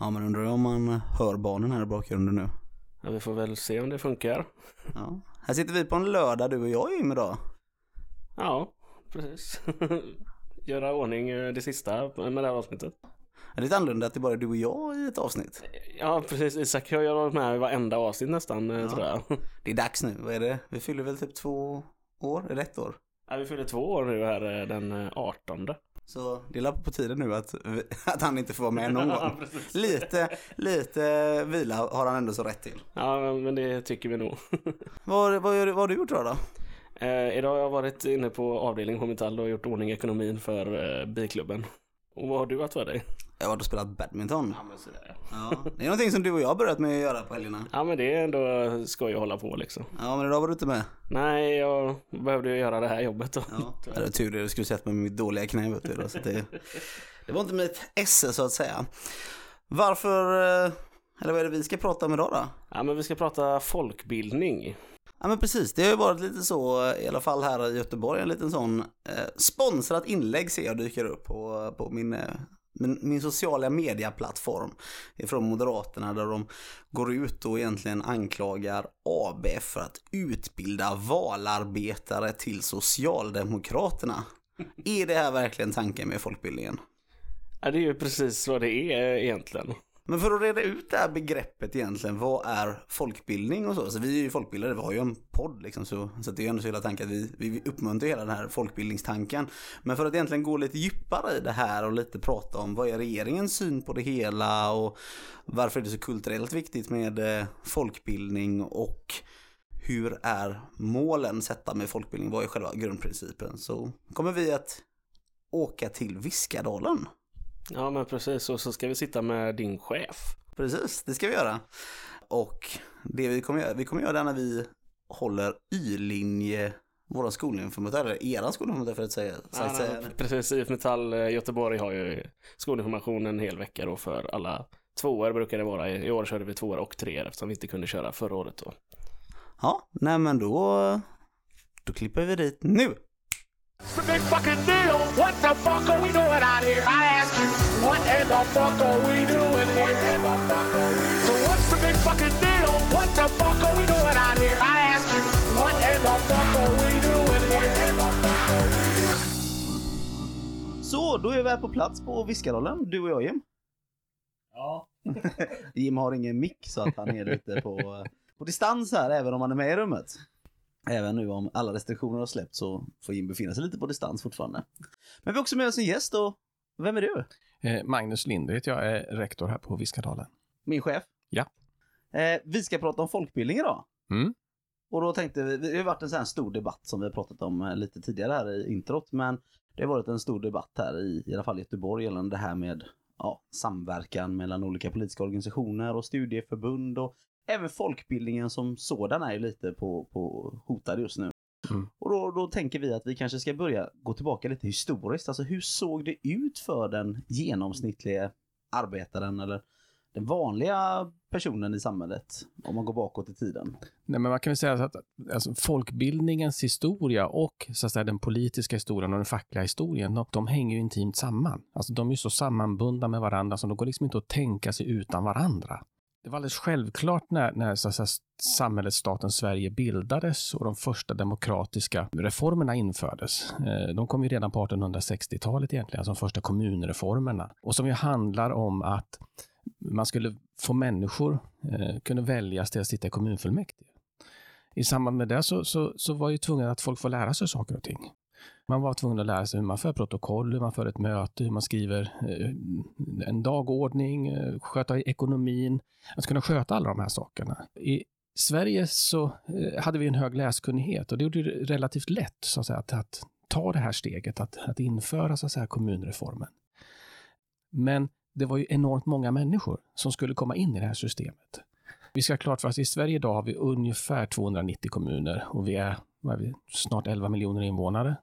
Ja, men undrar om man hör barnen här i bakgrunden nu. Ja, vi får väl se om det funkar. Ja. Här sitter vi på en lördag du och jag Jim idag. Ja, precis. Göra ordning eh, det sista med det här avsnittet. Det är lite annorlunda att det bara är du och jag i ett avsnitt. Ja, precis. Isak har ju varit med i varenda avsnitt nästan, eh, Ja. tror jag. Det är dags nu, vad är det? Vi fyller väl typ två år, eller ett år? Ja, vi fyller två år nu här eh, den eh, 18. Så det är på tiden nu att, att han inte får vara med någon gång. Lite, lite vila har han ändå så rätt till. Ja, men det tycker vi nog. Vad, vad, vad har du gjort då? då? Eh, idag har jag varit inne på avdelning på Metall och gjort ordning ekonomin för eh, biklubben. Och vad har du haft för dig? Jag har varit och spelat badminton. Ja, men sådär. Ja, det är någonting som du och jag har börjat med att göra på helgerna. Ja, men det är ändå skoj att hålla på liksom. Ja, men idag var du inte med. Nej, jag behövde ju göra det här jobbet då. Ja, det var tur det. Du skulle sett med mitt dåliga knä vet du. Då, så det, det var inte mitt esse så att säga. Varför, eh, eller vad är det vi ska prata om idag då? Ja, men vi ska prata folkbildning. Ja men precis, det har ju varit lite så, i alla fall här i Göteborg, en liten sån eh, sponsrat inlägg ser jag dyker upp på, på min, eh, min, min sociala mediaplattform ifrån Moderaterna där de går ut och egentligen anklagar ABF för att utbilda valarbetare till Socialdemokraterna. Är det här verkligen tanken med folkbildningen? Ja, det är ju precis vad det är egentligen. Men för att reda ut det här begreppet egentligen, vad är folkbildning och så? Så vi är ju folkbildare, vi har ju en podd liksom, så, så det är ju ändå så hela tanken att vi, vi uppmuntrar hela den här folkbildningstanken. Men för att egentligen gå lite djupare i det här och lite prata om vad är regeringens syn på det hela och varför är det så kulturellt viktigt med eh, folkbildning och hur är målen sätta med folkbildning? Vad är själva grundprincipen? Så kommer vi att åka till Viskadalen. Ja, men precis. Och så ska vi sitta med din chef. Precis, det ska vi göra. Och det vi kommer göra, vi kommer göra det när vi håller Y-linje, våra skolinformatör, eller eran skolinformatör för att säga. Ja, sagt säga. nej, precis. IF Metall eh, Göteborg har ju skolinformation en hel vecka då för alla tvåor brukar det vara. I i år körde vi tvåor och treor eftersom vi inte kunde köra förra året då. Ja, nej men då, då klipper vi dit nu. A big fucking deal. What the fuck are we doing out here? I ask you, what in the fuck are we doing here? So what's the big fucking deal? What the fuck are we doing out here? I ask you, what in the fuck are we doing here? Så, då är vi här på plats på Viskadalen, du och jag Jim. Ja. Jim har ingen mick så att han är lite på, på distans här även om han är med i rummet. Även nu om alla restriktioner har släppt så får Jim befinna sig lite på distans fortfarande. Men vi har också med oss en gäst och vem är du? Eh, Magnus Linder heter jag, är rektor här på Viskadalen. Min chef. Ja. Eh, vi ska prata om folkbildning idag. Mm. Och då tänkte vi, det har varit en sån här stor debatt som vi har pratat om eh, lite tidigare här i introt, men det har varit en stor debatt här i, i alla fall Göteborg gällande det här med ja, samverkan mellan olika politiska organisationer och studieförbund och även folkbildningen som sådan är ju lite på, på hotad just nu. Mm. Och då, då tänker vi att vi kanske ska börja gå tillbaka lite historiskt. Alltså hur såg det ut för den genomsnittliga arbetaren eller den vanliga personen i samhället om man går bakåt i tiden? Nej, men man kan väl säga att alltså, folkbildningens historia och så att säga, den politiska historien och den fackliga historien, de, de hänger ju intimt samman. Alltså, de är ju så sammanbundna med varandra så de går liksom inte att tänka sig utan varandra. Det var alldeles självklart när, när så att säga, samhället, staten Sverige bildades och de första demokratiska reformerna infördes. Eh, de kom ju redan på 1860-talet egentligen, alltså de första kommunreformerna. Och som ju handlar om att man skulle få människor eh, kunna väljas till att sitta i kommunfullmäktige. I samband med det så, så, så var ju tvungen att folk får lära sig saker och ting. Man var tvungen att lära sig hur man för protokoll, hur man för ett möte, hur man skriver eh, en dagordning, eh, sköta ekonomin. Att kunna sköta alla de här sakerna. I Sverige så eh, hade vi en hög läskunnighet och det gjorde det relativt lätt så att, säga, att, att ta det här steget, att, att införa så att säga, kommunreformen. Men det var ju enormt många människor som skulle komma in i det här systemet. Vi ska ha klart för oss, i Sverige idag har vi ungefär 290 kommuner och vi är vi, snart 11 miljoner invånare.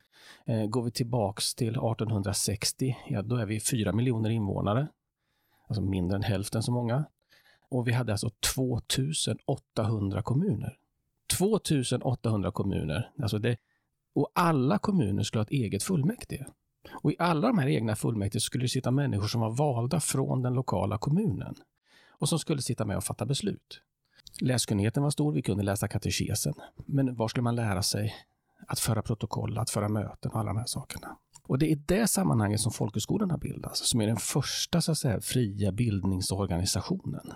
Eh, går vi tillbaks till 1860, ja då är vi 4 miljoner invånare. Alltså mindre än hälften så många. Och vi hade alltså 2800 kommuner. 2800 kommuner. Alltså det, och alla kommuner skulle ha ett eget fullmäktige. Och i alla de här egna fullmäktige skulle det sitta människor som var valda från den lokala kommunen och som skulle sitta med och fatta beslut. Läskunnigheten var stor, vi kunde läsa katekesen. Men var skulle man lära sig att föra protokoll, att föra möten och alla de här sakerna? Och det är i det sammanhanget som folkhögskolan har bildats, som är den första så att säga, fria bildningsorganisationen.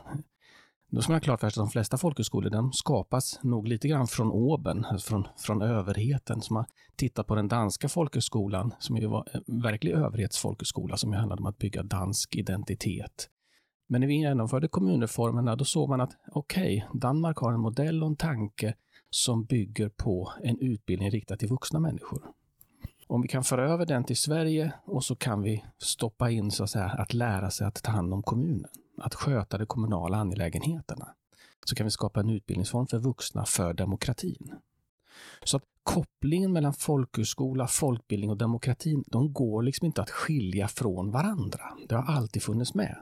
Då ska man ha klart för sig att de flesta folkhögskolor de skapas nog lite grann från oben, alltså från, från överheten. Som har tittat på den danska folkhögskolan, som ju var en verklig överhetsfolkhögskola som ju handlade om att bygga dansk identitet. Men när vi genomförde kommunreformerna, då såg man att okej, okay, Danmark har en modell och en tanke som bygger på en utbildning riktad till vuxna människor. Om vi kan föra över den till Sverige och så kan vi stoppa in så att säga att lära sig att ta hand om kommunen, att sköta de kommunala angelägenheterna, så kan vi skapa en utbildningsform för vuxna för demokratin. Så att kopplingen mellan folkhögskola, folkbildning och demokratin, de går liksom inte att skilja från varandra. Det har alltid funnits med.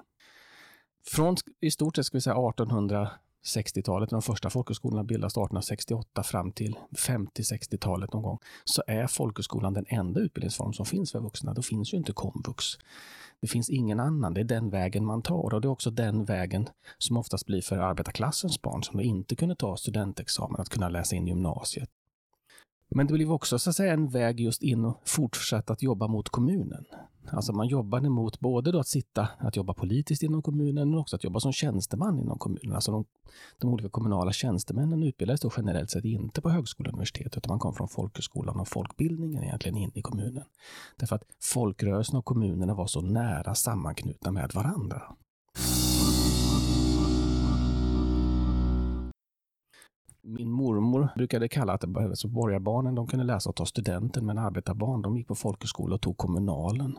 Från i stort sett ska vi säga 1860-talet, när de första folkhögskolorna bildas 1868 fram till 50-60-talet någon gång, så är folkhögskolan den enda utbildningsform som finns för vuxna. Då finns ju inte komvux. Det finns ingen annan. Det är den vägen man tar och det är också den vägen som oftast blir för arbetarklassens barn som inte kunde ta studentexamen att kunna läsa in gymnasiet. Men det blev också så att säga en väg just in och fortsätta att jobba mot kommunen. Alltså man jobbade mot både då att sitta, att jobba politiskt inom kommunen, men också att jobba som tjänsteman inom kommunen. Alltså de, de olika kommunala tjänstemännen utbildades då generellt sett inte på högskola och universitet, utan man kom från folkhögskolan och folkbildningen egentligen in i kommunen. Därför att folkrörelsen och kommunerna var så nära sammanknutna med varandra. Min mormor brukade kalla att alltså borgarbarnen de kunde läsa och ta studenten, men arbetarbarn de gick på folkhögskola och tog kommunalen.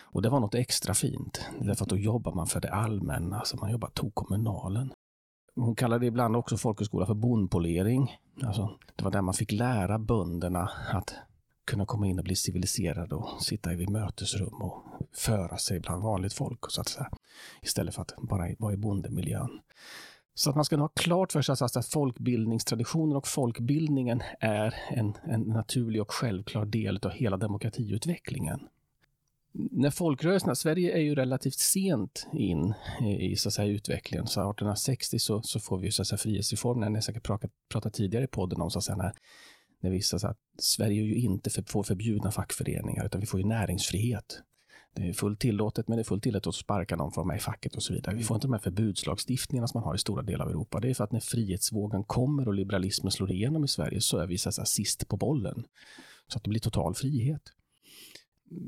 Och det var något extra fint, därför att då jobbar man för det allmänna, alltså man jobbar, tog kommunalen. Hon kallade ibland också folkhögskola för bondpolering. Alltså, det var där man fick lära bönderna att kunna komma in och bli civiliserade och sitta i mötesrum och föra sig bland vanligt folk, så att säga. Istället för att bara vara i bondemiljön. Så att man ska ha klart för sig att folkbildningstraditionen och folkbildningen är en, en naturlig och självklar del av hela demokratiutvecklingen. När folkrörelserna, Sverige är ju relativt sent in i så att säga, utvecklingen. Så 1860 så, så får vi så att säga, frihetsreformen, ni har säkert pratat, pratat tidigare i podden om så att säga, när, när vi så att Sverige ju inte för, får förbjudna fackföreningar, utan vi får ju näringsfrihet. Det är fullt tillåtet, men det är fullt tillåtet att sparka någon från med i facket och så vidare. Vi får inte de här förbudslagstiftningarna som man har i stora delar av Europa. Det är för att när frihetsvågen kommer och liberalismen slår igenom i Sverige så är vi så här, sist på bollen. Så att det blir total frihet.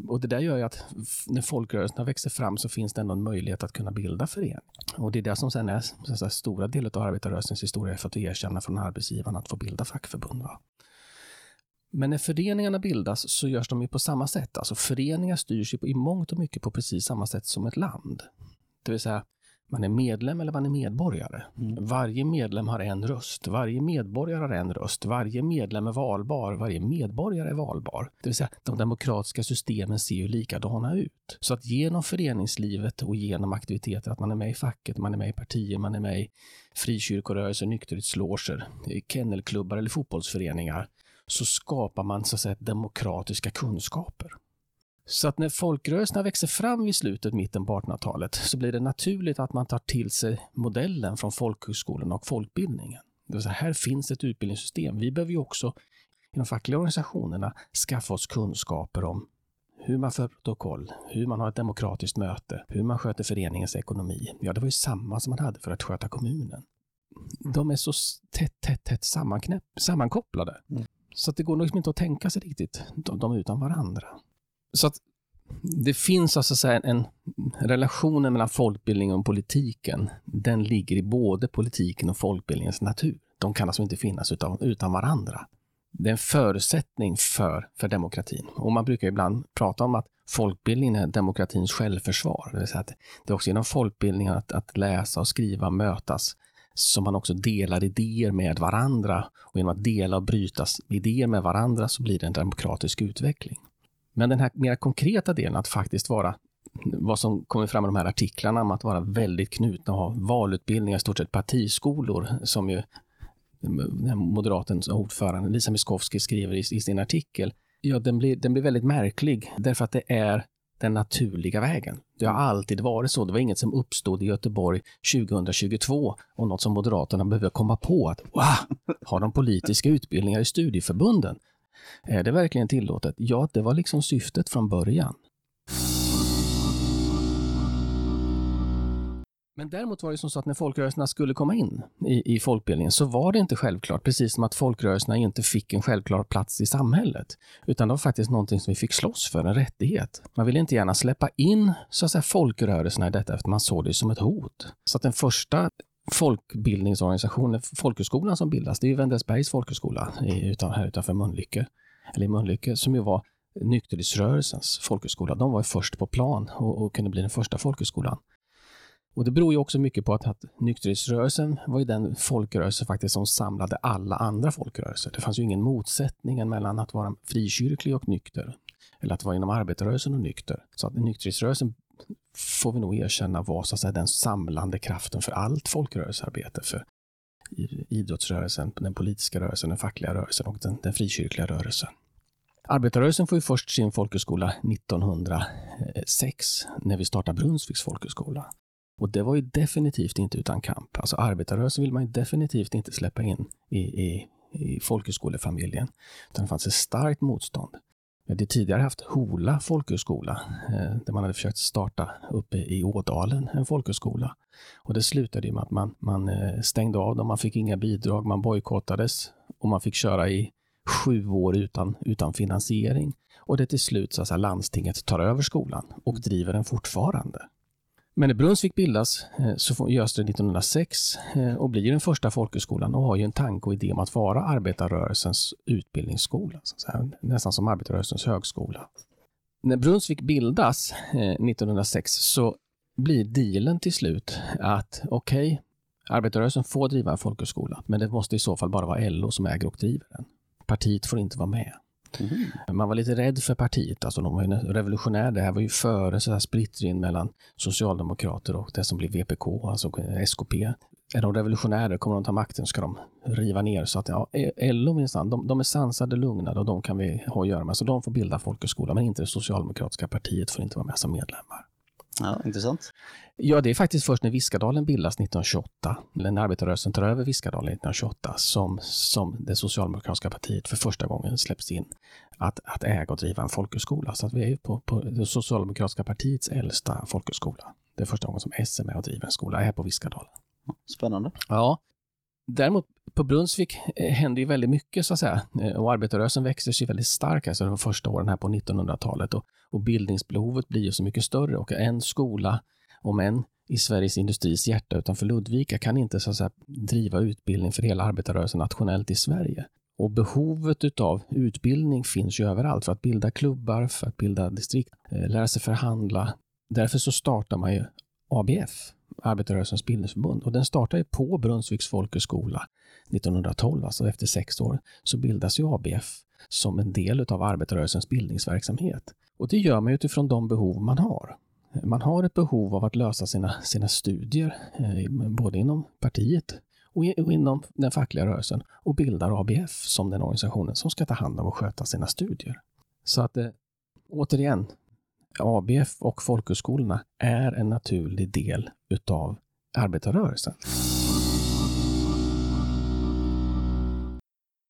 Och det där gör ju att när folkrörelserna växer fram så finns det ändå en möjlighet att kunna bilda förening. Och det är det som sen är så här, stora delar av arbetarrörelsens historia för att erkänna från arbetsgivarna att få bilda fackförbund. Va? Men när föreningarna bildas så görs de ju på samma sätt. Alltså föreningar styrs ju i mångt och mycket på precis samma sätt som ett land. Det vill säga, man är medlem eller man är medborgare. Mm. Varje medlem har en röst. Varje medborgare har en röst. Varje medlem är valbar. Varje medborgare är valbar. Det vill säga, de demokratiska systemen ser ju likadana ut. Så att genom föreningslivet och genom aktiviteter, att man är med i facket, man är med i partier, man är med i frikyrkorörelser, nykterhetsloger, kennelklubbar eller fotbollsföreningar, så skapar man så att säga demokratiska kunskaper. Så att när folkrörelserna växer fram vid slutet, mitten på 1800-talet, så blir det naturligt att man tar till sig modellen från folkhögskolorna och folkbildningen. Det vill säga, här finns ett utbildningssystem. Vi behöver ju också i de fackliga organisationerna skaffa oss kunskaper om hur man för protokoll, hur man har ett demokratiskt möte, hur man sköter föreningens ekonomi. Ja, det var ju samma som man hade för att sköta kommunen. De är så tätt, tätt, tätt sammankopplade. Mm. Så att det går liksom inte att tänka sig riktigt de, de utan varandra. Så att det finns alltså så en, en relationen mellan folkbildningen och politiken. Den ligger i både politiken och folkbildningens natur. De kan alltså inte finnas utan, utan varandra. Det är en förutsättning för, för demokratin. Och man brukar ibland prata om att folkbildningen är demokratins självförsvar. Det, vill säga att det är också genom folkbildningen att, att läsa och skriva, mötas, som man också delar idéer med varandra. Och genom att dela och bryta idéer med varandra så blir det en demokratisk utveckling. Men den här mer konkreta delen, att faktiskt vara vad som kommer fram i de här artiklarna om att vara väldigt knutna och ha valutbildningar, i stort sett partiskolor, som ju mm, moderatens ordförande Lisa Miskovsky skriver i, i sin artikel, Ja, den blir, den blir väldigt märklig därför att det är den naturliga vägen. Det har alltid varit så. Det var inget som uppstod i Göteborg 2022 och något som Moderaterna behöver komma på att wow, har de politiska utbildningar i studieförbunden? Är det verkligen tillåtet? Ja, det var liksom syftet från början. Men däremot var det som så att när folkrörelserna skulle komma in i, i folkbildningen så var det inte självklart, precis som att folkrörelserna inte fick en självklar plats i samhället. Utan det var faktiskt någonting som vi fick slåss för, en rättighet. Man ville inte gärna släppa in så att säga, folkrörelserna i detta efter man såg det som ett hot. Så att den första folkbildningsorganisationen, folkhögskolan som bildas, det är ju Wendelsbergs folkhögskola utan, här utanför Mölnlycke, eller i Mölnlycke, som ju var nykterhetsrörelsens folkhögskola. De var ju först på plan och, och kunde bli den första folkhögskolan. Och det beror ju också mycket på att, att nykterhetsrörelsen var ju den folkrörelse faktiskt som samlade alla andra folkrörelser. Det fanns ju ingen motsättning mellan att vara frikyrklig och nykter, eller att vara inom arbetarrörelsen och nykter. Så att nykterhetsrörelsen får vi nog erkänna var så att säga, den samlande kraften för allt folkrörelsearbete. För idrottsrörelsen, den politiska rörelsen, den fackliga rörelsen och den, den frikyrkliga rörelsen. Arbetarrörelsen får ju först sin folkhögskola 1906 när vi startar Brunnsviks folkhögskola. Och det var ju definitivt inte utan kamp. Alltså arbetarrörelsen vill man ju definitivt inte släppa in i, i, i folkhögskolefamiljen. Utan det fanns ett starkt motstånd. Vi hade tidigare haft Hola folkhögskola eh, där man hade försökt starta uppe i Ådalen en folkhögskola. Och det slutade med att man, man eh, stängde av dem, man fick inga bidrag, man bojkottades och man fick köra i sju år utan, utan finansiering. Och det till slut så att landstinget tar över skolan och driver den fortfarande. Men när Brunnsvik bildas eh, så görs det 1906 eh, och blir den första folkhögskolan och har ju en tanke och idé om att vara arbetarrörelsens utbildningsskola. nästan som arbetarrörelsens högskola. När Brunnsvik bildas eh, 1906 så blir dealen till slut att okej, okay, arbetarrörelsen får driva en folkhögskola, men det måste i så fall bara vara LO som äger och driver den. Partiet får inte vara med. Mm. Man var lite rädd för partiet. Alltså de var ju revolutionära. Det här var ju före så här splittring mellan socialdemokrater och det som blev VPK, alltså SKP. Är de revolutionärer, kommer de ta makten, ska de riva ner. Så att ja, e- LO minsann, de, de är sansade, lugnade och de kan vi ha att göra med. Så de får bilda folkhögskola, men inte det socialdemokratiska partiet får inte vara med som medlemmar. Ja, intressant. Ja, det är faktiskt först när Viskadalen bildas 1928, eller när arbetarrörelsen tar över Viskadalen 1928, som, som det socialdemokratiska partiet för första gången släpps in att, att äga och driva en folkhögskola. Så att vi är på, på det socialdemokratiska partiets äldsta folkhögskola. Det är första gången som SM är och driver en skola, är på Viskadalen. Spännande. Ja. Däremot på Brunnsvik eh, händer ju väldigt mycket så att säga. Eh, och arbetarrörelsen växer sig väldigt stark alltså de första åren här på 1900-talet. Och, och bildningsbehovet blir ju så mycket större och en skola, om en i Sveriges industris hjärta utanför Ludvika kan inte så att säga, driva utbildning för hela arbetarrörelsen nationellt i Sverige. Och behovet utav utbildning finns ju överallt för att bilda klubbar, för att bilda distrikt, eh, lära sig förhandla. Därför så startar man ju ABF, Arbetarrörelsens bildningsförbund. Och den startar ju på Brunnsviks folkhögskola 1912, alltså efter sex år, så bildas ju ABF som en del av arbetarrörelsens bildningsverksamhet. Och det gör man utifrån de behov man har. Man har ett behov av att lösa sina, sina studier, eh, både inom partiet och, inom den fackliga rörelsen och bildar ABF som den organisationen som ska ta hand om och sköta sina studier. Så att eh, återigen, ABF och folkhögskolorna är en naturlig del utav arbetarrörelsen.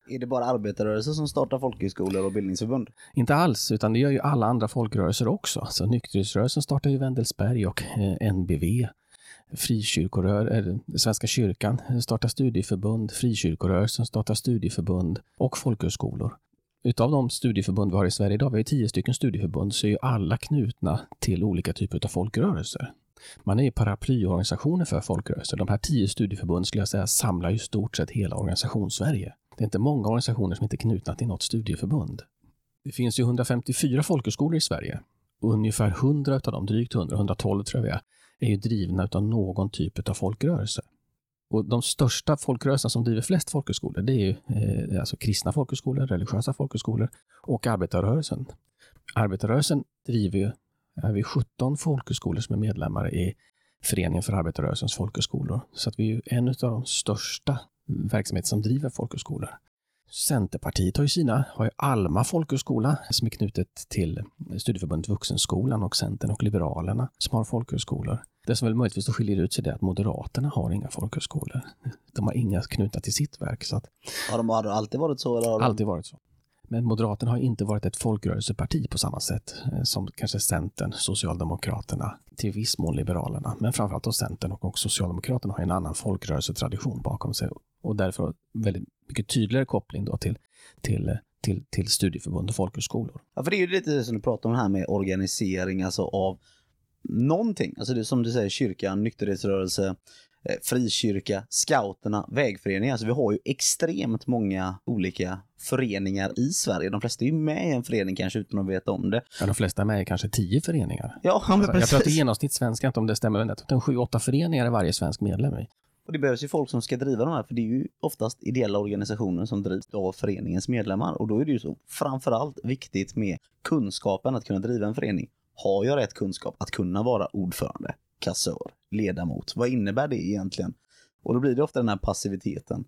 Är det bara arbetarrörelsen som startar folkhögskolor och bildningsförbund? Inte alls, utan det gör ju alla andra folkrörelser också. Så nykterhetsrörelsen startar ju Wendelsberg och eh, NBV. Frikyrkorör, eh, Svenska kyrkan startar studieförbund, frikyrkorörelsen startar studieförbund och folkhögskolor. Utav de studieförbund vi har i Sverige idag, vi har tio stycken studieförbund, så är ju alla knutna till olika typer av folkrörelser. Man är ju paraplyorganisationer för folkrörelser. De här tio studieförbunden skulle jag säga samlar ju stort sett hela organisationssverige. Det är inte många organisationer som inte är knutna till något studieförbund. Det finns ju 154 folkhögskolor i Sverige. Ungefär 100 av dem, drygt 100, 112 tror jag vi är, är ju drivna av någon typ av folkrörelse. Och de största folkrörelserna som driver flest folkhögskolor, det är ju eh, alltså kristna folkhögskolor, religiösa folkhögskolor och arbetarrörelsen. Arbetarrörelsen driver ju, är vi 17 folkhögskolor som är medlemmar i Föreningen för arbetarrörelsens folkhögskolor. Så att vi är ju en av de största verksamheter som driver folkhögskolor. Centerpartiet har ju sina, har ju Alma folkhögskola som är knutet till Studieförbundet Vuxenskolan och Centern och Liberalerna som har folkhögskolor. Det som väl möjligtvis skiljer ut sig är att Moderaterna har inga folkhögskolor. De har inga knutna till sitt verk. Så att Har de har det alltid varit så? Eller har de... alltid varit så. Men Moderaterna har inte varit ett folkrörelseparti på samma sätt eh, som kanske Centern, Socialdemokraterna, till viss mån Liberalerna. Men framförallt då Centern och, Socialdemokraterna har en annan folkrörelsetradition bakom sig och därför väldigt mycket tydligare koppling då till, till, eh, till, till studieförbund och folkhögskolor. Ja, för det är ju lite som du pratar om här med organisering, alltså av någonting. Alltså det är som du säger, kyrkan, nykterhetsrörelse, eh, frikyrka, scouterna, vägföreningar. Alltså vi har ju extremt många olika föreningar i Sverige. De flesta är ju med i en förening kanske utan att veta om det. Ja, de flesta är med i kanske tio föreningar. Ja, men Jag tror att i precis. genomsnitt svenska, inte om det stämmer, men jag tror att det är en sju, åtta föreningar är varje svensk medlem i. Och det behövs ju folk som ska driva de här, för det är ju oftast ideella organisationer som drivs av föreningens medlemmar. Och då är det ju så framförallt viktigt med kunskapen att kunna driva en förening. Har jag rätt kunskap att kunna vara ordförande, kassör, ledamot? Vad innebär det egentligen? Och då blir det ofta den här passiviteten.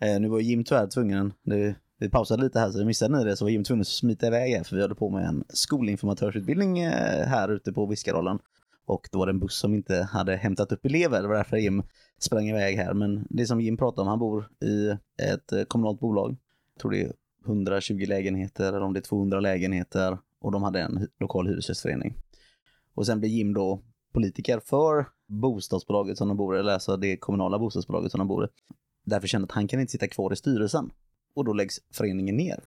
Eh, nu var Jim tyvärr tvungen, det, vi pausade lite här så missade ni det, så var Jim tvungen att smita iväg här för vi höll på med en skolinformatörsutbildning eh, här ute på Viskarollen. Och då var det en buss som inte hade hämtat upp elever, det var därför Jim sprang iväg här. Men det som Jim pratade om, han bor i ett eh, kommunalt bolag. Jag tror det är 120 lägenheter eller om det är 200 lägenheter och de hade en lokal hyresgästförening. Och sen blir Jim då politiker för bostadsbolaget som de bor i, eller alltså det kommunala bostadsbolaget som de bor i. Därför kände att han kan inte sitta kvar i styrelsen. Och då läggs föreningen ner.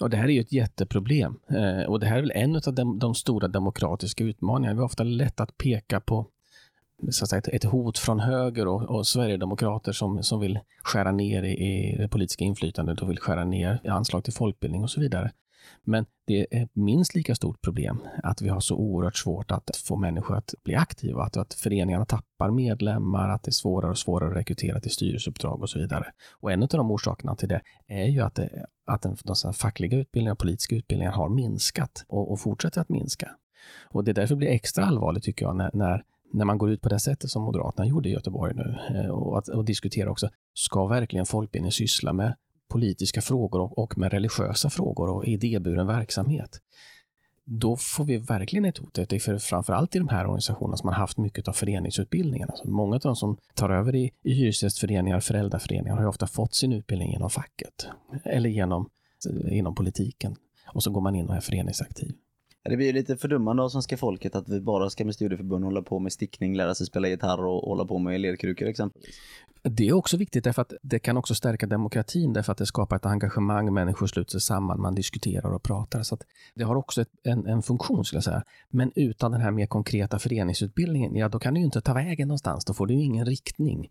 Och det här är ju ett jätteproblem. Eh, och det här är väl en av de, de stora demokratiska utmaningarna. Vi har ofta lätt att peka på så att säga, ett, ett hot från höger och, och Sverigedemokrater som, som vill skära ner i, i det politiska inflytandet och vill skära ner i anslag till folkbildning och så vidare. Men det är ett minst lika stort problem att vi har så oerhört svårt att få människor att bli aktiva, att, att föreningarna tappar medlemmar, att det är svårare och svårare att rekrytera till styrelseuppdrag och så vidare. Och en av de orsakerna till det är ju att, det, att den, de fackliga utbildningarna och politiska utbildningar har minskat och, och fortsätter att minska. Och det är därför blir extra allvarligt tycker jag när, när när man går ut på det sättet som Moderaterna gjorde i Göteborg nu eh, och, att, och diskuterar också, ska verkligen folkbildning syssla med politiska frågor och, och med religiösa frågor och idéburen verksamhet? Då får vi verkligen ett hot. Det är för, framförallt i de här organisationerna som har haft mycket av föreningsutbildningen. Alltså många av de som tar över i, i hyresgästföreningar och föräldraföreningar har ju ofta fått sin utbildning genom facket eller genom, eh, inom politiken. Och så går man in och är föreningsaktiv. Det blir ju lite fördummande av svenska folket att vi bara ska med studieförbund hålla på med stickning, lära sig spela gitarr och hålla på med lerkrukor exempelvis. Det är också viktigt därför att det kan också stärka demokratin därför att det skapar ett engagemang, människor sluter sig samman, man diskuterar och pratar. Så att det har också ett, en, en funktion skulle jag säga. Men utan den här mer konkreta föreningsutbildningen, ja då kan du ju inte ta vägen någonstans, då får du ju ingen riktning.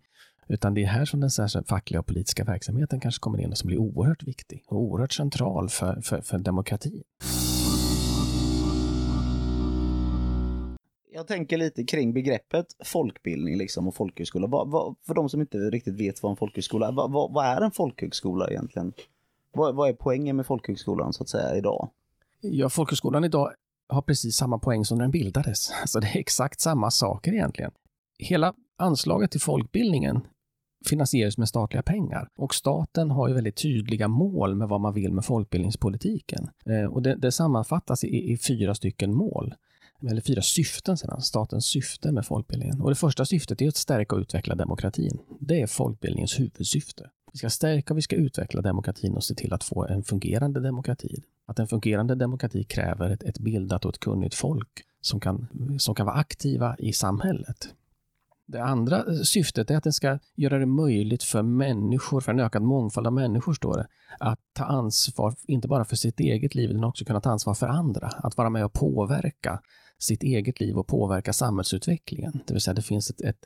Utan det är här som den särskilt fackliga och politiska verksamheten kanske kommer in och som blir oerhört viktig och oerhört central för, för, för demokratin. Jag tänker lite kring begreppet folkbildning liksom och folkhögskola. Va, va, för de som inte riktigt vet vad en folkhögskola är, vad, vad är en folkhögskola egentligen? Vad, vad är poängen med folkhögskolan så att säga idag? Ja, folkhögskolan idag har precis samma poäng som när den bildades. Alltså det är exakt samma saker egentligen. Hela anslaget till folkbildningen finansieras med statliga pengar. Och staten har ju väldigt tydliga mål med vad man vill med folkbildningspolitiken. Eh, och det, det sammanfattas i, i fyra stycken mål. Eller fyra syften sedan, statens syfte med folkbildningen. Och det första syftet är att stärka och utveckla demokratin. Det är folkbildningens huvudsyfte. Vi ska stärka och vi ska utveckla demokratin och se till att få en fungerande demokrati. Att en fungerande demokrati kräver ett, ett bildat och ett kunnigt folk som kan, som kan vara aktiva i samhället. Det andra syftet är att den ska göra det möjligt för människor, för en ökad mångfald av människor, står det, att ta ansvar, inte bara för sitt eget liv, utan också kunna ta ansvar för andra. Att vara med och påverka sitt eget liv och påverka samhällsutvecklingen. Det vill säga det finns ett, ett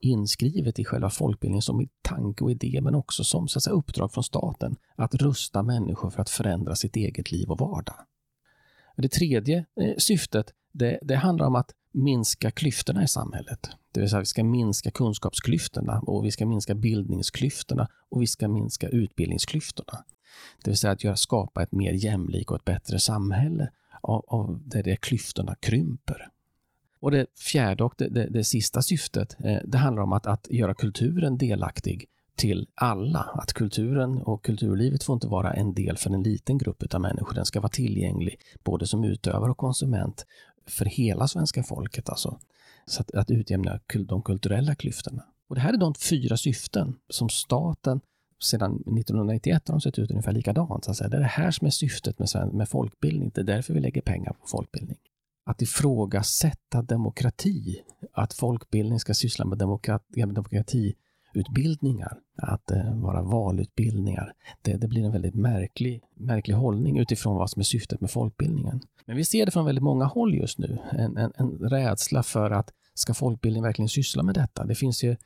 inskrivet i själva folkbildningen som tanke och idé, men också som så att säga, uppdrag från staten att rusta människor för att förändra sitt eget liv och vardag. Det tredje eh, syftet, det, det handlar om att minska klyftorna i samhället. Det vill säga vi ska minska kunskapsklyftorna och vi ska minska bildningsklyftorna och vi ska minska utbildningsklyftorna. Det vill säga att göra, skapa ett mer jämlikt och ett bättre samhälle av, av där det klyftorna krymper. Och det fjärde och det, det, det sista syftet, eh, det handlar om att, att göra kulturen delaktig till alla. Att kulturen och kulturlivet får inte vara en del för en liten grupp av människor. Den ska vara tillgänglig både som utövare och konsument för hela svenska folket. Alltså. Så att, att utjämna de kulturella klyftorna. Och det här är de fyra syften som staten sedan 1991 har de sett ut ungefär likadant. Så att säga. Det är det här som är syftet med, med folkbildning. Det är därför vi lägger pengar på folkbildning. Att ifrågasätta demokrati, att folkbildning ska syssla med demokrati, utbildningar, att eh, vara valutbildningar. Det, det blir en väldigt märklig, märklig hållning utifrån vad som är syftet med folkbildningen. Men vi ser det från väldigt många håll just nu. En, en, en rädsla för att ska folkbildningen verkligen syssla med detta? Det finns ju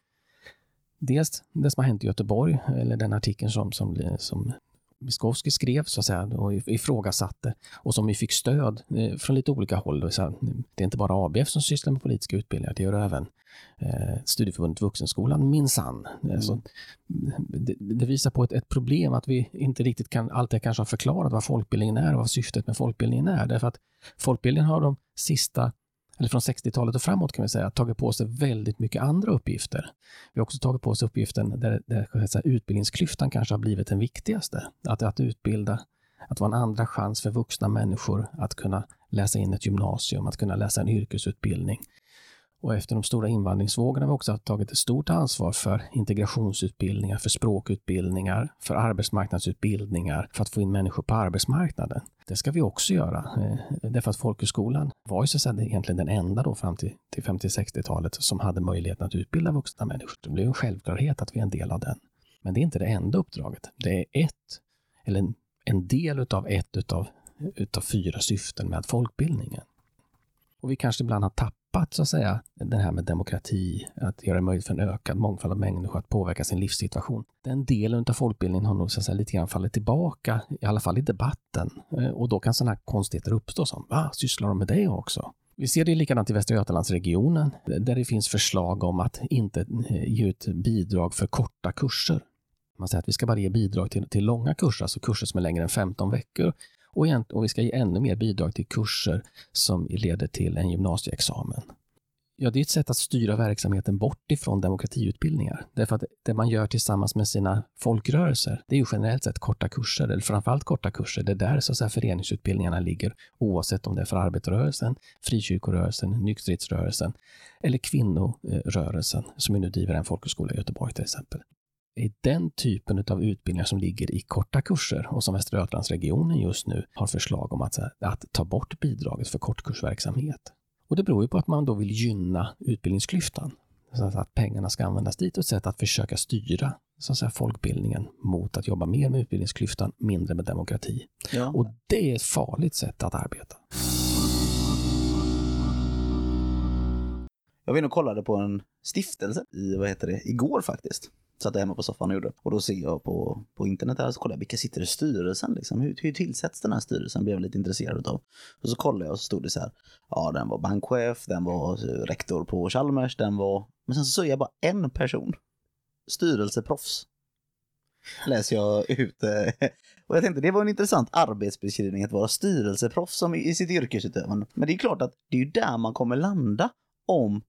dels det som har hänt i Göteborg, eller den artikeln som, som, som Miskovsky skrev så att säga, och ifrågasatte och som vi fick stöd eh, från lite olika håll. Det är inte bara ABF som sysslar med politiska utbildningar, det gör även eh, Studieförbundet Vuxenskolan minsann. Mm. Så, det, det, visar på ett, ett, problem att vi inte riktigt kan alltid kanske ha förklarat vad folkbildningen är och vad syftet med folkbildningen är. Därför att folkbildningen har de sista eller från 60-talet och framåt kan vi säga, tagit på sig väldigt mycket andra uppgifter. Vi har också tagit på oss uppgiften där, där säga, utbildningsklyftan kanske har blivit den viktigaste. Att, att utbilda, att vara en andra chans för vuxna människor att kunna läsa in ett gymnasium, att kunna läsa en yrkesutbildning. Och efter de stora invandringsvågorna har vi också tagit ett stort ansvar för integrationsutbildningar, för språkutbildningar, för arbetsmarknadsutbildningar, för att få in människor på arbetsmarknaden. Det ska vi också göra, eh, därför att folkhögskolan var ju så att säga egentligen den enda då fram till, till 50-60-talet som hade möjligheten att utbilda vuxna människor. Det blev en självklarhet att vi är en del av den. Men det är inte det enda uppdraget. Det är ett, eller en, en del utav ett utav, utav fyra syften med folkbildningen. Och vi kanske ibland har tappat så att säga det här med demokrati, att göra det möjligt för en ökad mångfald av människor att påverka sin livssituation. Den delen av folkbildningen har nog så att säga, lite grann fallit tillbaka, i alla fall i debatten. Eh, och då kan sådana här konstigheter uppstå som, va, sysslar de med det också? Vi ser det likadant i Västra Götalandsregionen, där det finns förslag om att inte eh, ge ut bidrag för korta kurser. Man säger att vi ska bara ge bidrag till, till långa kurser, alltså kurser som är längre än 15 veckor och, och vi ska ge ännu mer bidrag till kurser som leder till en gymnasieexamen. Ja, det är ett sätt att styra verksamheten bort ifrån demokratiutbildningar. Därför att det man gör tillsammans med sina folkrörelser, det är ju generellt sett korta kurser, eller framförallt korta kurser. Det är där så att säga, föreningsutbildningarna ligger, oavsett om det är för arbetarrörelsen, frikyrkorörelsen, nykterhetsrörelsen eller kvinnorörelsen, som ju nu driver en folkhögskola i Göteborg till exempel är den typen av utbildningar som ligger i korta kurser och som Västra Götalandsregionen just nu har förslag om att, att ta bort bidraget för kortkursverksamhet. Och det beror ju på att man då vill gynna utbildningsklyftan. Så att pengarna ska användas dit och ett sätt att försöka styra så att säga, folkbildningen mot att jobba mer med utbildningsklyftan, mindre med demokrati. Ja. Och det är ett farligt sätt att arbeta. Jag var inne och kollade på en stiftelse i, vad heter det, igår faktiskt. Satt hemma på soffan och gjorde. Och då ser jag på, på internet här så kollar jag vilka sitter i styrelsen liksom. Hur, hur tillsätts den här styrelsen? Blev jag lite intresserad av. Och så kollade jag och så stod det så här. Ja, den var bankchef, den var eh, rektor på Chalmers, den var... Men sen så såg jag bara en person. Styrelseproffs. Läser jag ut. Eh, och jag tänkte det var en intressant arbetsbeskrivning att vara styrelseproffs som i sitt yrkesutövande. Men det är klart att det är ju där man kommer landa om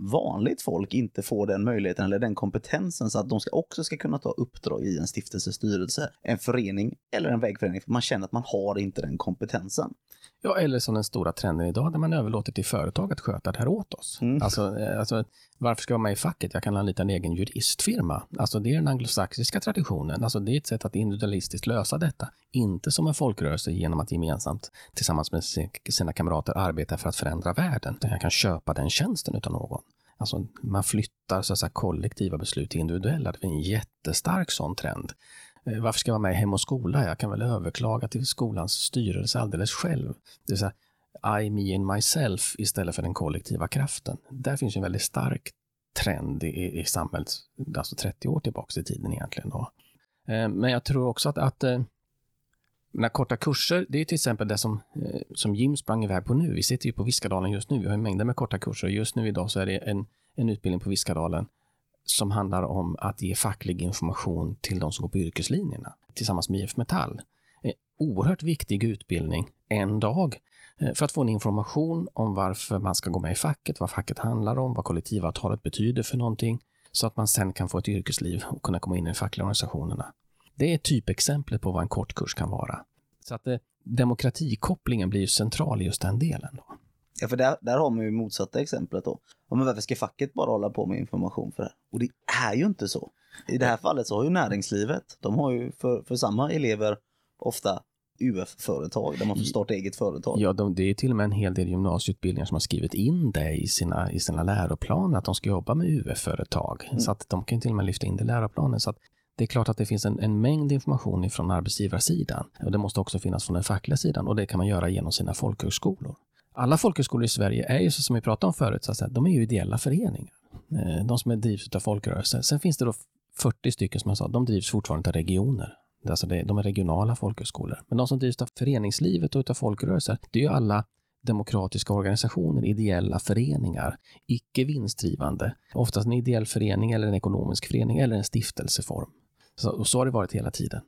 vanligt folk inte får den möjligheten eller den kompetensen så att de ska också ska kunna ta uppdrag i en stiftelsestyrelse, en förening eller en vägförening för man känner att man har inte den kompetensen. Ja, eller som den stora trenden idag där man överlåter till företag att sköta det här åt oss. Mm. Alltså, eh, alltså, varför ska jag vara med i facket? Jag kan anlita en egen juristfirma. Alltså, det är den anglosaxiska traditionen. Alltså, det är ett sätt att individualistiskt lösa detta. Inte som en folkrörelse genom att gemensamt tillsammans med sina kamrater arbeta för att förändra världen. Jag kan köpa den tjänsten utav någon. Alltså, man flyttar så att säga, kollektiva beslut till individuella. Det är en jättestark sån trend. Eh, varför ska jag vara med i Hem och skola? Jag kan väl överklaga till skolans styrelse alldeles själv. Det vill säga, i, me and myself istället för den kollektiva kraften. Där finns en väldigt stark trend i, i samhället, alltså 30 år tillbaka i tiden egentligen. Då. Eh, men jag tror också att, att eh, när korta kurser, det är till exempel det som, eh, som Jim sprang iväg på nu. Vi sitter ju på Viskadalen just nu. Vi har mängder med korta kurser. Just nu idag så är det en, en utbildning på Viskadalen som handlar om att ge facklig information till de som går på yrkeslinjerna tillsammans med IF Metall. En oerhört viktig utbildning en dag Eh, för att få en information om varför man ska gå med i facket, vad facket handlar om, vad kollektivavtalet betyder för någonting. så att man sen kan få ett yrkesliv och kunna komma in i de fackliga organisationerna. Det är typexemplet på vad en kortkurs kan vara. Så att eh, demokratikopplingen blir ju central i just den delen. Då. Ja, för där, där har man ju motsatta exemplet då. Ja, men varför ska facket bara hålla på med information för det? Och det är ju inte så. I det här fallet så har ju näringslivet, de har ju för, för samma elever ofta UF-företag där man får starta eget företag. Ja, de, det är till och med en hel del gymnasieutbildningar som har skrivit in det i sina, i sina läroplaner, att de ska jobba med UF-företag. Mm. Så att de kan till och med lyfta in det i läroplanen. Så att det är klart att det finns en, en mängd information från arbetsgivarsidan. Och det måste också finnas från den fackliga sidan och det kan man göra genom sina folkhögskolor. Alla folkhögskolor i Sverige är ju, så som vi pratade om förut, så att säga, de är ju ideella föreningar. Eh, De som är drivs av folkrörelser. Sen finns det då 40 stycken som jag sa, de drivs fortfarande av regioner. Det är Alltså det, de är regionala folkhögskolor. Men de som drivs av föreningslivet och av folkrörelser, det är ju alla demokratiska organisationer, ideella föreningar, icke vinstdrivande. Oftast en ideell förening eller en ekonomisk förening eller en stiftelseform. Så, och så har det varit hela tiden.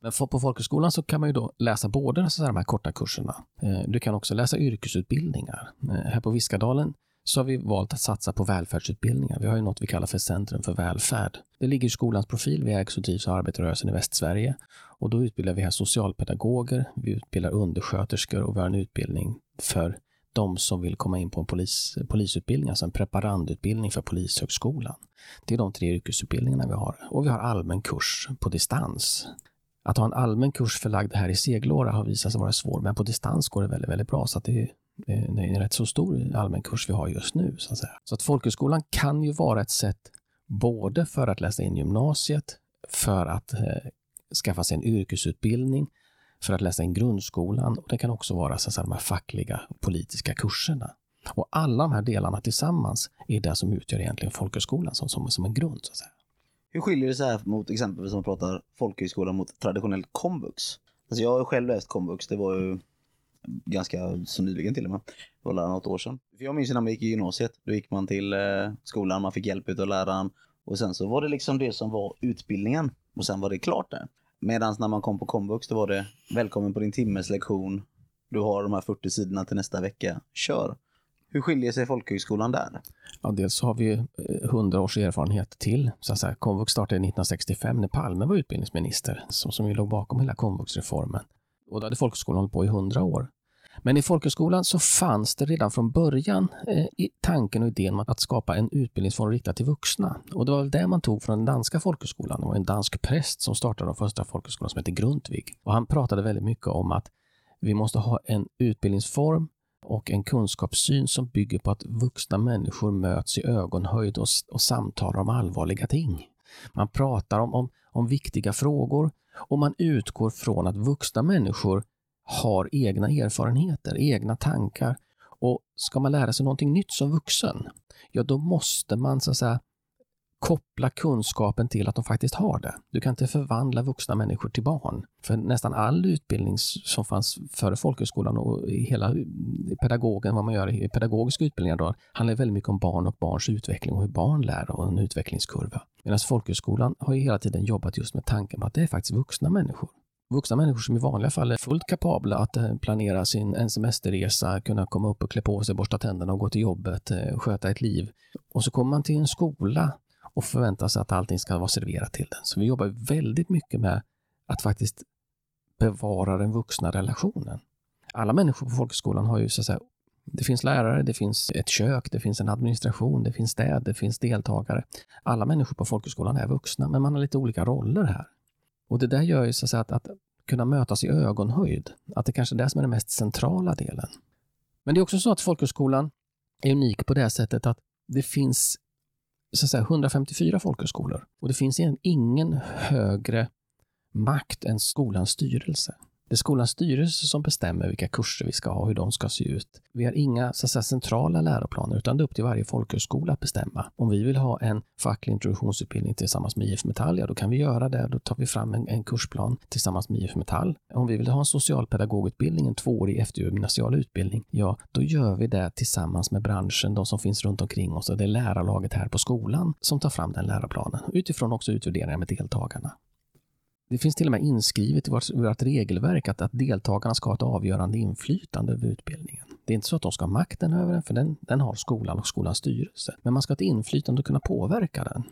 Men på folkhögskolan så kan man ju då läsa både alltså så här, de här korta kurserna. Eh, du kan också läsa yrkesutbildningar. Eh, här på Viskadalen så har vi valt att satsa på välfärdsutbildningar. Vi har ju något vi kallar för Centrum för välfärd. Det ligger i skolans profil. Vi ägs och drivs av arbetarrörelsen i Västsverige. Och då utbildar vi här socialpedagoger, vi utbildar undersköterskor och vi har en utbildning för de som vill komma in på en polis, polisutbildning, alltså en preparandutbildning för Polishögskolan. Det är de tre yrkesutbildningarna vi har. Och vi har allmän kurs på distans. Att ha en allmän kurs förlagd här i Seglåra har visat sig vara svårt, men på distans går det väldigt, väldigt bra. Så att det, är, Eh, det är en rätt så stor allmän kurs vi har just nu. Så att, säga. Så att folkhögskolan kan ju vara ett sätt både för att läsa in gymnasiet, för att eh, skaffa sig en yrkesutbildning, för att läsa in grundskolan och det kan också vara så att säga, de här fackliga politiska kurserna. Och alla de här delarna tillsammans är det som utgör egentligen folkhögskolan som, som, som en grund. Så att säga. Hur skiljer det sig här mot exempelvis om man pratar folkhögskola mot traditionell komvux? Alltså jag har själv läst komvux, det var ju ganska så nyligen till och med. Det var något år sedan. För jag minns ju när man gick i gymnasiet, då gick man till eh, skolan, man fick hjälp av läraren och sen så var det liksom det som var utbildningen och sen var det klart där. Medan när man kom på komvux då var det välkommen på din timmes lektion, du har de här 40 sidorna till nästa vecka, kör. Hur skiljer sig folkhögskolan där? Ja, dels har vi eh, 100 års erfarenhet till. Så att säga, komvux startade 1965 när Palme var utbildningsminister, som, som ju låg bakom hela komvuxreformen. Och då hade folkhögskolan hållit på i 100 år. Men i folkhögskolan så fanns det redan från början eh, i tanken och idén om att skapa en utbildningsform riktad till vuxna. Och det var väl det man tog från den danska folkhögskolan. Det var en dansk präst som startade den första folkhögskolan som hette Grundtvig. Och han pratade väldigt mycket om att vi måste ha en utbildningsform och en kunskapssyn som bygger på att vuxna människor möts i ögonhöjd och, och samtalar om allvarliga ting. Man pratar om, om, om viktiga frågor och man utgår från att vuxna människor har egna erfarenheter, egna tankar. Och ska man lära sig någonting nytt som vuxen, ja då måste man så att säga koppla kunskapen till att de faktiskt har det. Du kan inte förvandla vuxna människor till barn. För nästan all utbildning som fanns före folkhögskolan och i hela eh, pedagogen, vad man gör i pedagogiska utbildningar då, handlar väldigt mycket om barn och barns utveckling och hur barn lär och en utvecklingskurva. Medan folkhögskolan har ju hela tiden jobbat just med tanken på att det är faktiskt vuxna människor. Vuxna människor som i vanliga fall är fullt kapabla att eh, planera sin en semesterresa, kunna komma upp och klä på sig, borsta tänderna och gå till jobbet, eh, sköta ett liv. Och så kommer man till en skola och förväntar sig att allting ska vara serverat till den. Så vi jobbar väldigt mycket med att faktiskt bevara den vuxna relationen. Alla människor på folkhögskolan har ju så att säga, det finns lärare, det finns ett kök, det finns en administration, det finns städ, det finns deltagare. Alla människor på folkhögskolan är vuxna, men man har lite olika roller här. Och det där gör ju så att, säga, att, att kunna mötas i ögonhöjd, att det kanske är det som är den mest centrala delen. Men det är också så att folkhögskolan är unik på det sättet att det finns så att säga, 154 folkhögskolor och det finns ingen högre makt än skolans styrelse. Det är skolans styrelse som bestämmer vilka kurser vi ska ha, och hur de ska se ut. Vi har inga så att säga, centrala läroplaner, utan det är upp till varje folkhögskola att bestämma. Om vi vill ha en facklig introduktionsutbildning tillsammans med IF Metall, ja då kan vi göra det. Då tar vi fram en, en kursplan tillsammans med IF Metall. Om vi vill ha en socialpedagogutbildning, en tvåårig eftergymnasial utbildning, ja då gör vi det tillsammans med branschen, de som finns runt omkring oss och det är lärarlaget här på skolan som tar fram den läroplanen, utifrån också utvärderingar med deltagarna. Det finns till och med inskrivet i vårt, vårt regelverk att, att deltagarna ska ha ett avgörande inflytande över utbildningen. Det är inte så att de ska ha makten över den, för den, den har skolan och skolans styrelse. Men man ska ha ett inflytande och kunna påverka den.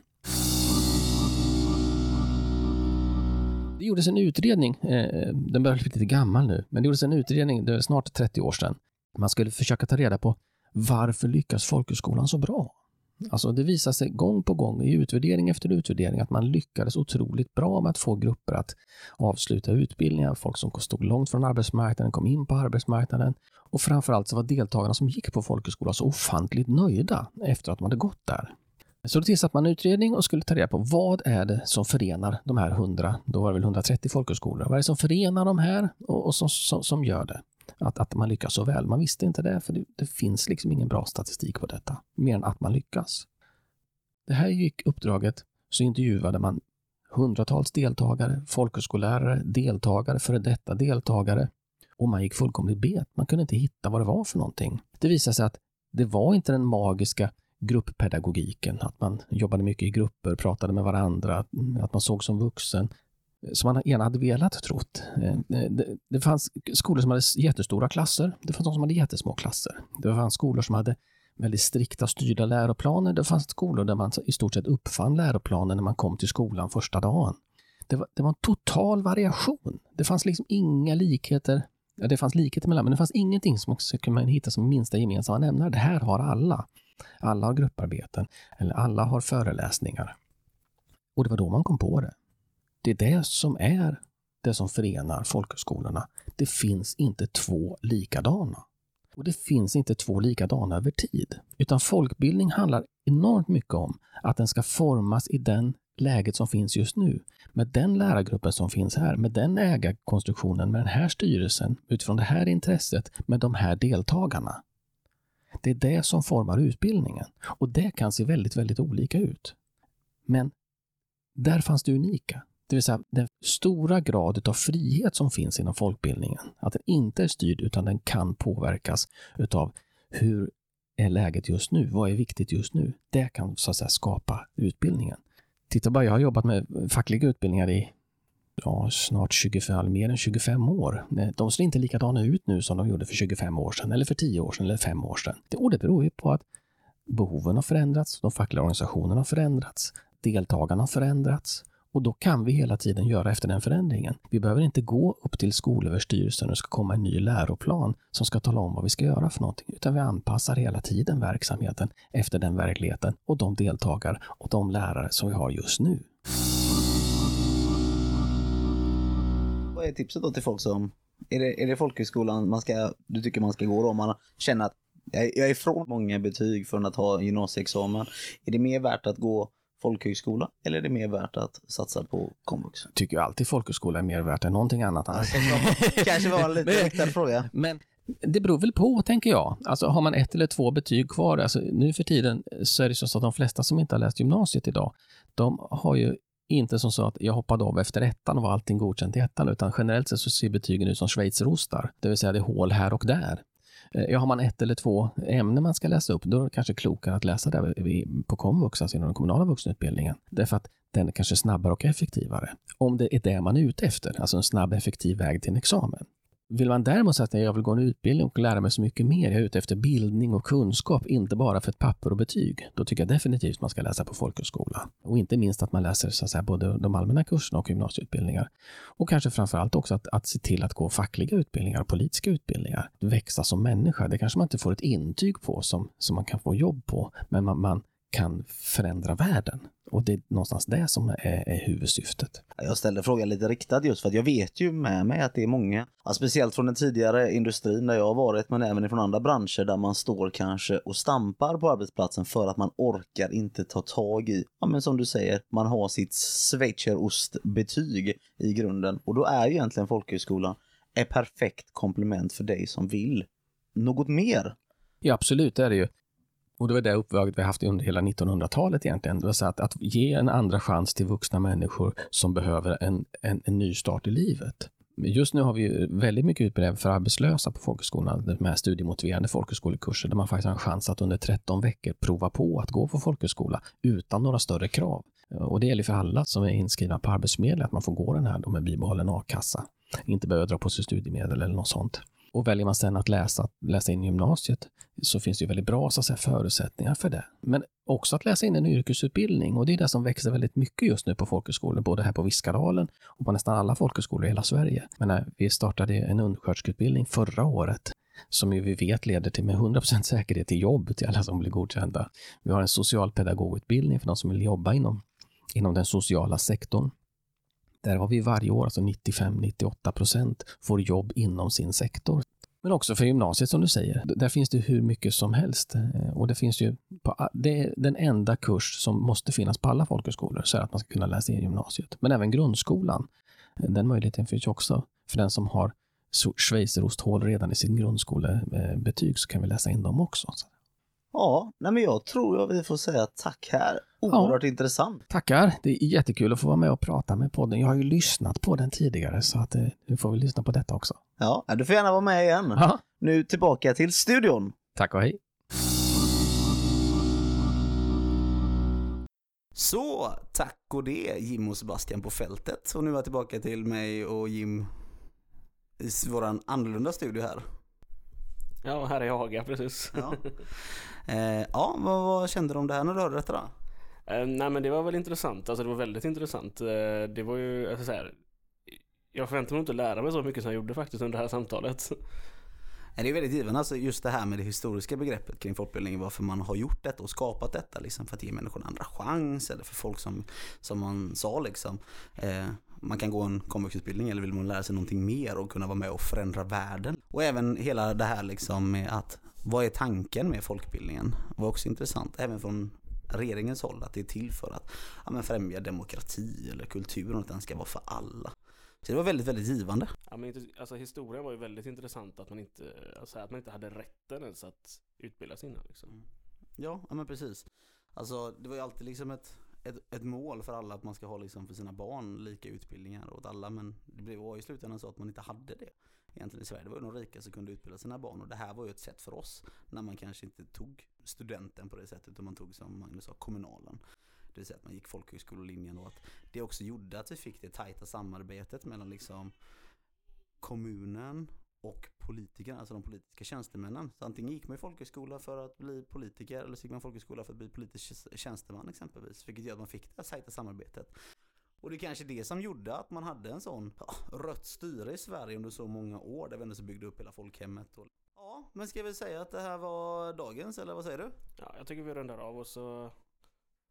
Det gjordes en utredning, eh, den börjar bli lite gammal nu, men det gjordes en utredning, det är snart 30 år sedan. Man skulle försöka ta reda på varför lyckas folkhögskolan så bra? Alltså det visar sig gång på gång i utvärdering efter utvärdering att man lyckades otroligt bra med att få grupper att avsluta utbildningar. Folk som stod långt från arbetsmarknaden kom in på arbetsmarknaden. Och framförallt så var deltagarna som gick på folkhögskola så ofantligt nöjda efter att de hade gått där. Så då tillsatte man en utredning och skulle ta reda på vad är det som förenar de här 100, då var det väl 130 folkhögskolor. Vad är det som förenar de här och, och som, som, som gör det? Att, att man lyckas så väl. Man visste inte det, för det, det finns liksom ingen bra statistik på detta, mer än att man lyckas. Det här gick uppdraget, så intervjuade man hundratals deltagare, folkhögskollärare, deltagare, före detta deltagare. Och man gick fullkomligt bet. Man kunde inte hitta vad det var för någonting. Det visade sig att det var inte den magiska grupppedagogiken, att man jobbade mycket i grupper, pratade med varandra, att man såg som vuxen som man gärna hade velat trott. Eh, eh, det, det fanns skolor som hade jättestora klasser. Det fanns de som hade jättesmå klasser. Det fanns skolor som hade väldigt strikta styrda läroplaner. Det fanns skolor där man i stort sett uppfann läroplanen när man kom till skolan första dagen. Det var, det var en total variation. Det fanns liksom inga likheter. Ja, det fanns likheter mellan, men det fanns ingenting som också kunde man hitta som minsta gemensamma nämnare. Det här har alla. Alla har grupparbeten, eller alla har föreläsningar. Och det var då man kom på det. Det är det som är det som förenar folkhögskolorna. Det finns inte två likadana. Och det finns inte två likadana över tid. Utan folkbildning handlar enormt mycket om att den ska formas i den läget som finns just nu. Med den lärargruppen som finns här, med den ägarkonstruktionen, med den här styrelsen, utifrån det här intresset, med de här deltagarna. Det är det som formar utbildningen. Och det kan se väldigt, väldigt olika ut. Men där fanns det unika. Det vill säga den stora grad av frihet som finns inom folkbildningen. Att den inte är styrd utan den kan påverkas utav hur är läget just nu? Vad är viktigt just nu? Det kan så att säga skapa utbildningen. Titta bara, jag har jobbat med fackliga utbildningar i ja, snart 25, mer än 25 år. Eh, de ser inte likadana ut nu som de gjorde för 25 år sedan, eller för 10 år sedan, eller 5 år sedan. Och det beror ju på att behoven har förändrats, de fackliga organisationerna har förändrats, deltagarna har förändrats och då kan vi hela tiden göra efter den förändringen. Vi behöver inte gå upp till Skolöverstyrelsen och det ska komma en ny läroplan som ska tala om vad vi ska göra för någonting, utan vi anpassar hela tiden verksamheten efter den verkligheten och de deltagare och de lärare som vi har just nu. Vad är tipset då till folk som, är det, är det folkhögskolan man ska, du tycker man ska gå då om man känner att jag är, jag är ifrån många betyg från att ha gymnasieexamen. Är det mer värt att gå folkhögskola eller är det mer värt att satsa på komvux? Jag tycker alltid folkhögskola är mer värt än någonting annat. Alltså, kanske var en lite riktad fråga. Men det beror väl på, tänker jag. Alltså har man ett eller två betyg kvar, alltså nu för tiden så är det så att de flesta som inte har läst gymnasiet idag, de har ju inte som så att jag hoppade av efter ettan och var allting godkänt i ettan, utan generellt sett så ser betygen ut som schweizerostar, det vill säga det är hål här och där. Eh, ja, har man ett eller två ämnen man ska läsa upp, då är det kanske klokare att läsa det på komvux, alltså inom den kommunala vuxenutbildningen. Därför att den är kanske snabbare och effektivare. Om det är det man är ute efter, alltså en snabb effektiv väg till en examen. Vill man däremot säga att jag vill gå en utbildning och lära mig så mycket mer, jag är ute efter bildning och kunskap, inte bara för ett papper och betyg, då tycker jag definitivt man ska läsa på folkhögskola. Och inte minst att man läser så att säga, både de allmänna kurserna och gymnasieutbildningar. Och kanske framför allt också att, att se till att gå fackliga utbildningar och politiska utbildningar. Växa som människa, det kanske man inte får ett intyg på som, som man kan få jobb på, men man, man kan förändra världen. Och det är någonstans det som är, är huvudsyftet. Jag ställer frågan lite riktad just för att jag vet ju med mig att det är många, ja, speciellt från den tidigare industrin där jag har varit, men även från andra branscher där man står kanske och stampar på arbetsplatsen för att man orkar inte ta tag i, ja men som du säger, man har sitt schweizerostbetyg i grunden och då är ju egentligen folkhögskolan ett perfekt komplement för dig som vill något mer. Ja, absolut, det är det ju. Och det var det uppdraget vi haft under hela 1900-talet egentligen. Det vill säga att, att ge en andra chans till vuxna människor som behöver en, en, en ny start i livet. Just nu har vi väldigt mycket utbildning för arbetslösa på folkhögskolan, med studiemotiverande folkhögskolekurser där man faktiskt har en chans att under 13 veckor prova på att gå på folkhögskola utan några större krav. Och det gäller för alla som är inskrivna på Arbetsförmedlingen att man får gå den här då med bibehållen a-kassa. Inte behöva dra på sig studiemedel eller något sånt. Och väljer man sen att läsa, läsa in gymnasiet så finns det ju väldigt bra så att säga, förutsättningar för det. Men också att läsa in en yrkesutbildning och det är det som växer väldigt mycket just nu på folkhögskolor, både här på Viskadalen och på nästan alla folkhögskolor i hela Sverige. Men vi startade en undersköterskeutbildning förra året som ju vi vet leder till med 100% säkerhet till jobb till alla som blir godkända. Vi har en socialpedagogutbildning för de som vill jobba inom, inom den sociala sektorn. Där har vi varje år, alltså 95-98 procent, får jobb inom sin sektor. Men också för gymnasiet som du säger. Där finns det hur mycket som helst. Eh, och det finns ju på, det är den enda kurs som måste finnas på alla folkhögskolor så att man ska kunna läsa in gymnasiet. Men även grundskolan. Eh, den möjligheten finns ju också för den som har schweizerosthål redan i sin grundskolebetyg så kan vi läsa in dem också. Ja, nej men jag tror jag vi får säga tack här. Oerhört intressant. Tackar! Det är jättekul att få vara med och prata med podden. Jag har ju lyssnat på den tidigare så att eh, nu får vi lyssna på detta också. Ja, du får gärna vara med igen. Ja. Nu tillbaka till studion. Tack och hej! Så, tack och det Jim och Sebastian på fältet. Och nu är jag tillbaka till mig och Jim i våran annorlunda studio här. Ja, här är Haga precis. Ja, eh, ja vad, vad kände du om det här när du hörde detta då? Eh, nej men det var väl intressant, alltså det var väldigt intressant. Eh, det var ju, alltså så här, jag förväntade mig inte att lära mig så mycket som jag gjorde faktiskt under det här samtalet. Det är väldigt givande, alltså just det här med det historiska begreppet kring folkbildning, varför man har gjort detta och skapat detta liksom för att ge människor en andra chans eller för folk som, som man sa liksom, eh, man kan gå en komvuxutbildning eller vill man lära sig någonting mer och kunna vara med och förändra världen. Och även hela det här liksom med att, vad är tanken med folkbildningen? var också intressant, även från regeringens håll, att det är till för att ja, men främja demokrati eller kultur och att den ska vara för alla. Så det var väldigt, väldigt givande. Ja, men alltså historien var ju väldigt intressant att man inte, alltså att man inte hade rätten ens att utbilda sig innan liksom. Ja, ja men precis. Alltså det var ju alltid liksom ett, ett, ett mål för alla att man ska ha liksom för sina barn lika utbildningar åt alla men det blev- var ju i slutändan så att man inte hade det egentligen i Sverige. Det var ju de rika som kunde utbilda sina barn och det här var ju ett sätt för oss när man kanske inte tog studenten på det sättet utan man tog som Magnus sa kommunalen. Det vill säga att man gick folkhögskolelinjen och att det också gjorde att vi fick det tajta samarbetet mellan liksom kommunen och politikerna, alltså de politiska tjänstemännen. Så antingen gick man i folkhögskola för att bli politiker eller så gick man i folkhögskola för att bli politisk tjänsteman exempelvis. Vilket gör att man fick det här sajta samarbetet. Och det är kanske det som gjorde att man hade en sån ja, rött styre i Sverige under så många år där vi ändå så byggde upp hela folkhemmet. Och... Ja, men ska vi säga att det här var dagens eller vad säger du? Ja, jag tycker vi rundar av och så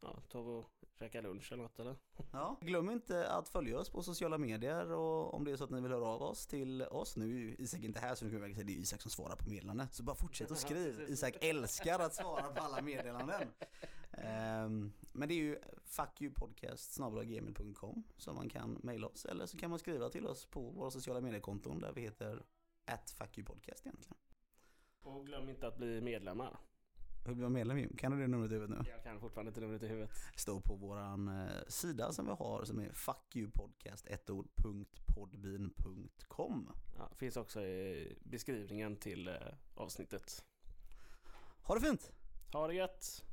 ja, tar vi och käkar lunch eller något eller? Ja, glöm inte att följa oss på sociala medier och om det är så att ni vill höra av oss till oss. Nu är Isak inte här så nu kan vi säga det är Isak som svarar på meddelanden. Så bara fortsätt att skriva. Isak älskar att svara på alla meddelanden. Ehm, men det är ju fuckyoupodcast.gmail.com som man kan mejla oss eller så kan man skriva till oss på våra sociala mediekonton där vi heter at fuckyoupodcast egentligen. Och glöm inte att bli medlemmar. Hur blir man medlem Jim? Kan du det numret i huvudet nu? Jag kan fortfarande inte numret i huvudet. står på våran eh, sida som vi har som är fuckyoupodcast ett ord, punkt, podbean.com. Ja, finns också i beskrivningen till eh, avsnittet. Ha det fint! Ha det gött!